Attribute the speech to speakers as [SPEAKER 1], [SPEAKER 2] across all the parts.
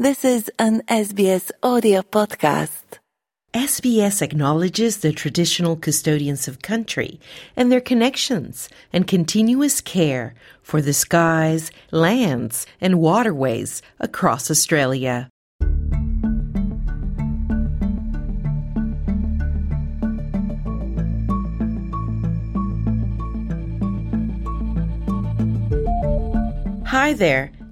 [SPEAKER 1] This is an SBS audio podcast.
[SPEAKER 2] SBS acknowledges the traditional custodians of country and their connections and continuous care for the skies, lands, and waterways across Australia. Hi there.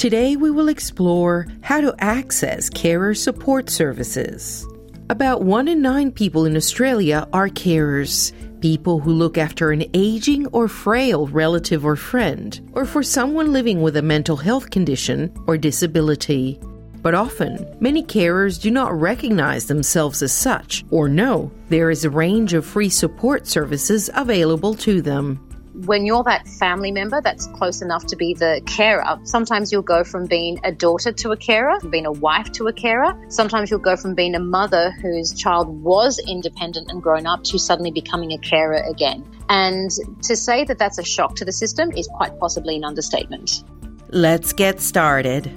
[SPEAKER 2] Today we will explore how to access carer support services. About one in nine people in Australia are carers, people who look after an aging or frail relative or friend, or for someone living with a mental health condition or disability. But often, many carers do not recognize themselves as such or know there is a range of free support services available to them
[SPEAKER 3] when you're that family member that's close enough to be the carer, sometimes you'll go from being a daughter to a carer, being a wife to a carer. Sometimes you'll go from being a mother whose child was independent and grown up to suddenly becoming a carer again. And to say that that's a shock to the system is quite possibly an understatement.
[SPEAKER 2] Let's get started.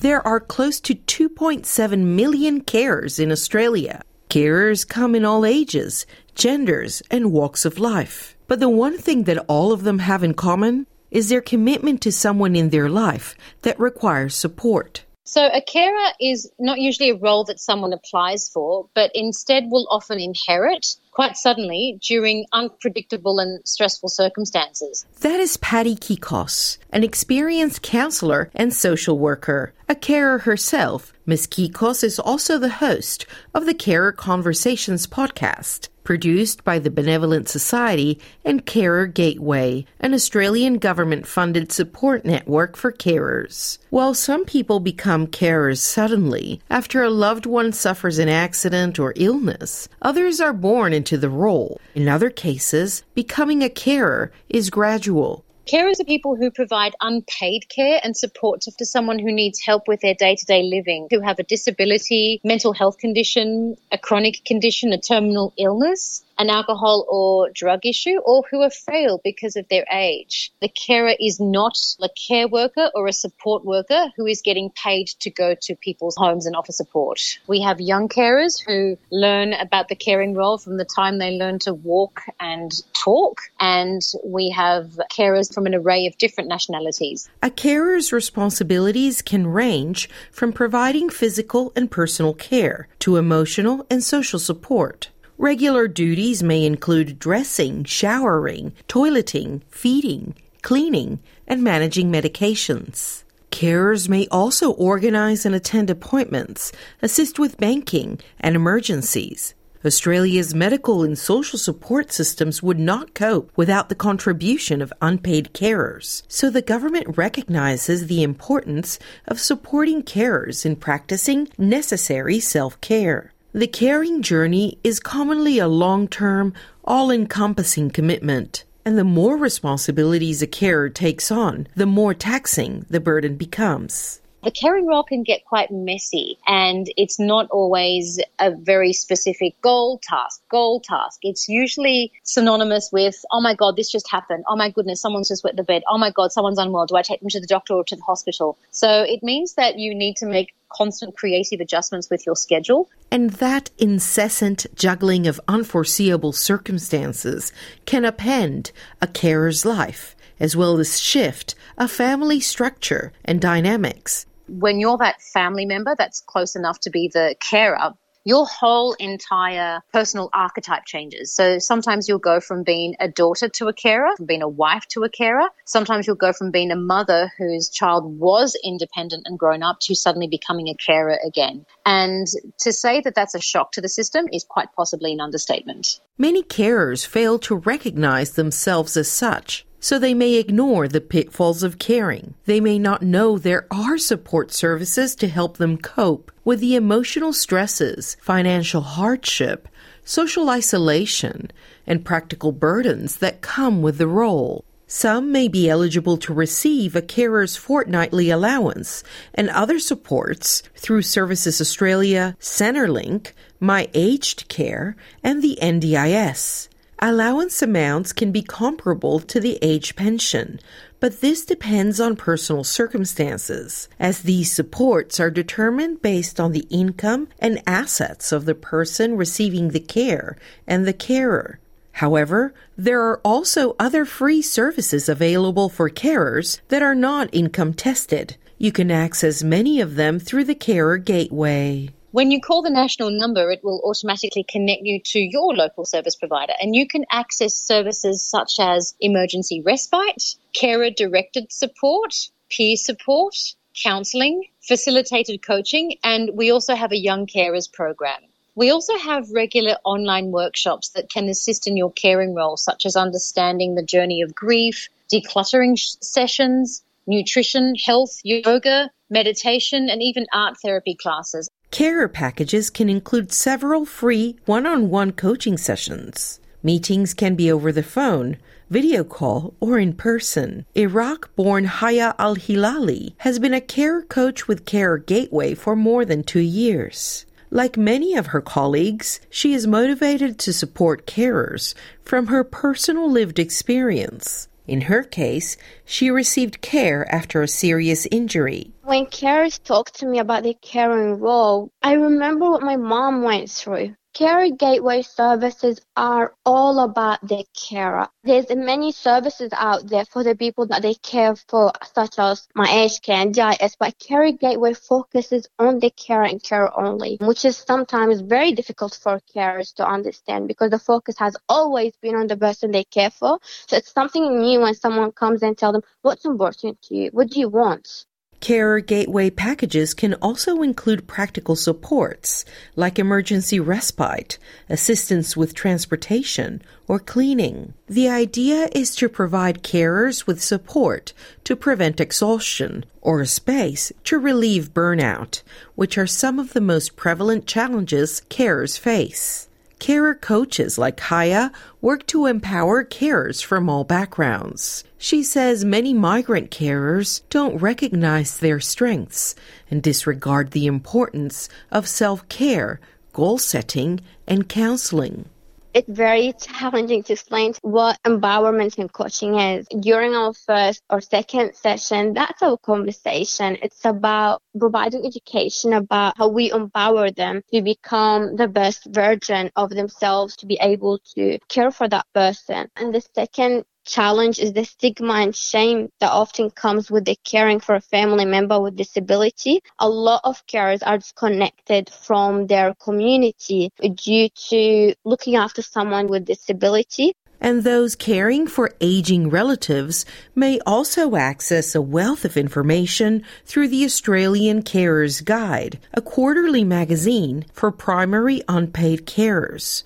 [SPEAKER 2] There are close to 2.7 million carers in Australia. Carers come in all ages, genders, and walks of life. But the one thing that all of them have in common is their commitment to someone in their life that requires support.
[SPEAKER 3] So, a carer is not usually a role that someone applies for, but instead will often inherit quite suddenly during unpredictable and stressful circumstances.
[SPEAKER 2] That is Patty Kikos, an experienced counselor and social worker. A carer herself, Ms. Kikos is also the host of the Carer Conversations podcast produced by the Benevolent Society and Carer Gateway, an Australian government funded support network for carers. While some people become carers suddenly after a loved one suffers an accident or illness, others are born into the role. In other cases, becoming a carer is gradual.
[SPEAKER 3] Carers are people who provide unpaid care and support to someone who needs help with their day to day living, who have a disability, mental health condition, a chronic condition, a terminal illness an alcohol or drug issue or who are frail because of their age. The carer is not a care worker or a support worker who is getting paid to go to people's homes and offer support. We have young carers who learn about the caring role from the time they learn to walk and talk. And we have carers from an array of different nationalities.
[SPEAKER 2] A carer's responsibilities can range from providing physical and personal care to emotional and social support. Regular duties may include dressing, showering, toileting, feeding, cleaning, and managing medications. Carers may also organize and attend appointments, assist with banking and emergencies. Australia's medical and social support systems would not cope without the contribution of unpaid carers. So the government recognizes the importance of supporting carers in practicing necessary self care. The caring journey is commonly a long term, all encompassing commitment. And the more responsibilities a carer takes on, the more taxing the burden becomes
[SPEAKER 3] the caring role can get quite messy and it's not always a very specific goal task, goal task. It's usually synonymous with, oh my God, this just happened. Oh my goodness, someone's just wet the bed. Oh my God, someone's unwell. Do I take them to the doctor or to the hospital? So it means that you need to make constant creative adjustments with your schedule.
[SPEAKER 2] And that incessant juggling of unforeseeable circumstances can upend a carer's life, as well as shift a family structure and dynamics
[SPEAKER 3] when you're that family member that's close enough to be the carer, your whole entire personal archetype changes. So sometimes you'll go from being a daughter to a carer, from being a wife to a carer. Sometimes you'll go from being a mother whose child was independent and grown up to suddenly becoming a carer again. And to say that that's a shock to the system is quite possibly an understatement.
[SPEAKER 2] Many carers fail to recognize themselves as such. So they may ignore the pitfalls of caring. They may not know there are support services to help them cope with the emotional stresses, financial hardship, social isolation, and practical burdens that come with the role. Some may be eligible to receive a carer's fortnightly allowance and other supports through Services Australia, Centrelink, My Aged Care, and the NDIS. Allowance amounts can be comparable to the age pension, but this depends on personal circumstances, as these supports are determined based on the income and assets of the person receiving the care and the carer. However, there are also other free services available for carers that are not income tested. You can access many of them through the Carer Gateway.
[SPEAKER 3] When you call the national number, it will automatically connect you to your local service provider and you can access services such as emergency respite, carer directed support, peer support, counselling, facilitated coaching, and we also have a young carers program. We also have regular online workshops that can assist in your caring role, such as understanding the journey of grief, decluttering sh- sessions, nutrition, health, yoga, meditation, and even art therapy classes.
[SPEAKER 2] Carer packages can include several free one on one coaching sessions. Meetings can be over the phone, video call, or in person. Iraq born Haya Al Hilali has been a care coach with Carer Gateway for more than two years. Like many of her colleagues, she is motivated to support carers from her personal lived experience. In her case, she received care after a serious injury.
[SPEAKER 4] When carers talked to me about their caring role, I remember what my mom went through. Carer Gateway services are all about the carer. There's many services out there for the people that they care for, such as My Aged Care and NDIS, but Carer Gateway focuses on the carer and carer only, which is sometimes very difficult for carers to understand because the focus has always been on the person they care for. So it's something new when someone comes and tell them, what's important to you? What do you want?
[SPEAKER 2] Carer Gateway packages can also include practical supports like emergency respite, assistance with transportation, or cleaning. The idea is to provide carers with support to prevent exhaustion or a space to relieve burnout, which are some of the most prevalent challenges carers face. Carer coaches like Haya work to empower carers from all backgrounds. She says many migrant carers don't recognize their strengths and disregard the importance of self care, goal setting, and counseling
[SPEAKER 4] it's very challenging to explain what empowerment and coaching is. During our first or second session, that's our conversation. It's about providing education about how we empower them to become the best version of themselves, to be able to care for that person. And the second challenge is the stigma and shame that often comes with the caring for a family member with disability. A lot of carers are disconnected from their community due to looking after someone with disability.
[SPEAKER 2] And those caring for aging relatives may also access a wealth of information through the Australian Carers Guide, a quarterly magazine for primary unpaid carers.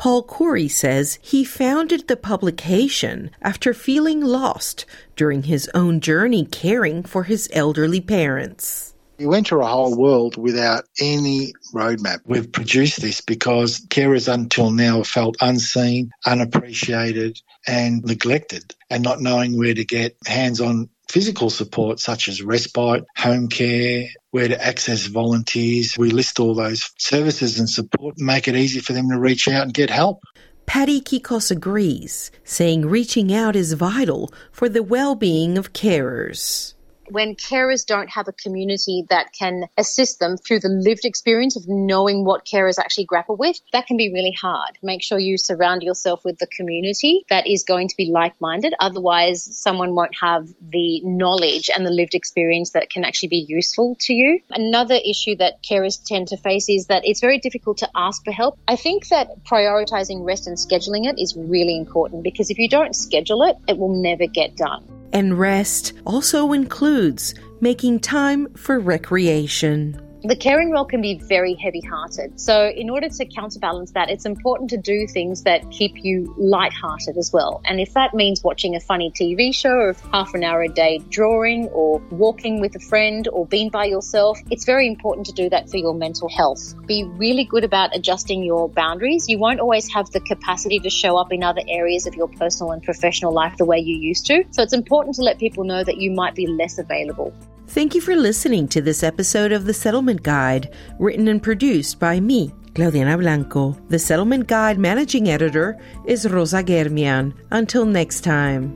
[SPEAKER 2] Paul Corey says he founded the publication after feeling lost during his own journey caring for his elderly parents.
[SPEAKER 5] You enter a whole world without any roadmap. We've produced this because carers until now felt unseen, unappreciated, and neglected, and not knowing where to get hands on physical support such as respite, home care, where to access volunteers. We list all those services and support and make it easy for them to reach out and get help.
[SPEAKER 2] Patty Kikos agrees, saying reaching out is vital for the well-being of carers
[SPEAKER 3] when carers don't have a community that can assist them through the lived experience of knowing what carers actually grapple with, that can be really hard. Make sure you surround yourself with the community that is going to be like minded. Otherwise, someone won't have the knowledge and the lived experience that can actually be useful to you. Another issue that carers tend to face is that it's very difficult to ask for help. I think that prioritizing rest and scheduling it is really important because if you don't schedule it, it will never get done.
[SPEAKER 2] And rest also includes making time for recreation.
[SPEAKER 3] The caring role can be very heavy hearted. So, in order to counterbalance that, it's important to do things that keep you light-hearted as well. And if that means watching a funny TV show or half an hour a day drawing or walking with a friend or being by yourself, it's very important to do that for your mental health. Be really good about adjusting your boundaries. You won't always have the capacity to show up in other areas of your personal and professional life the way you used to. So, it's important to let people know that you might be less available.
[SPEAKER 2] Thank you for listening to this episode of The Settlement Guide, written and produced by me, Claudiana Blanco. The Settlement Guide managing editor is Rosa Germian. Until next time.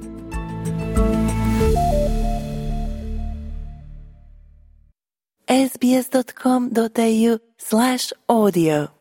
[SPEAKER 1] sbs.com.au slash audio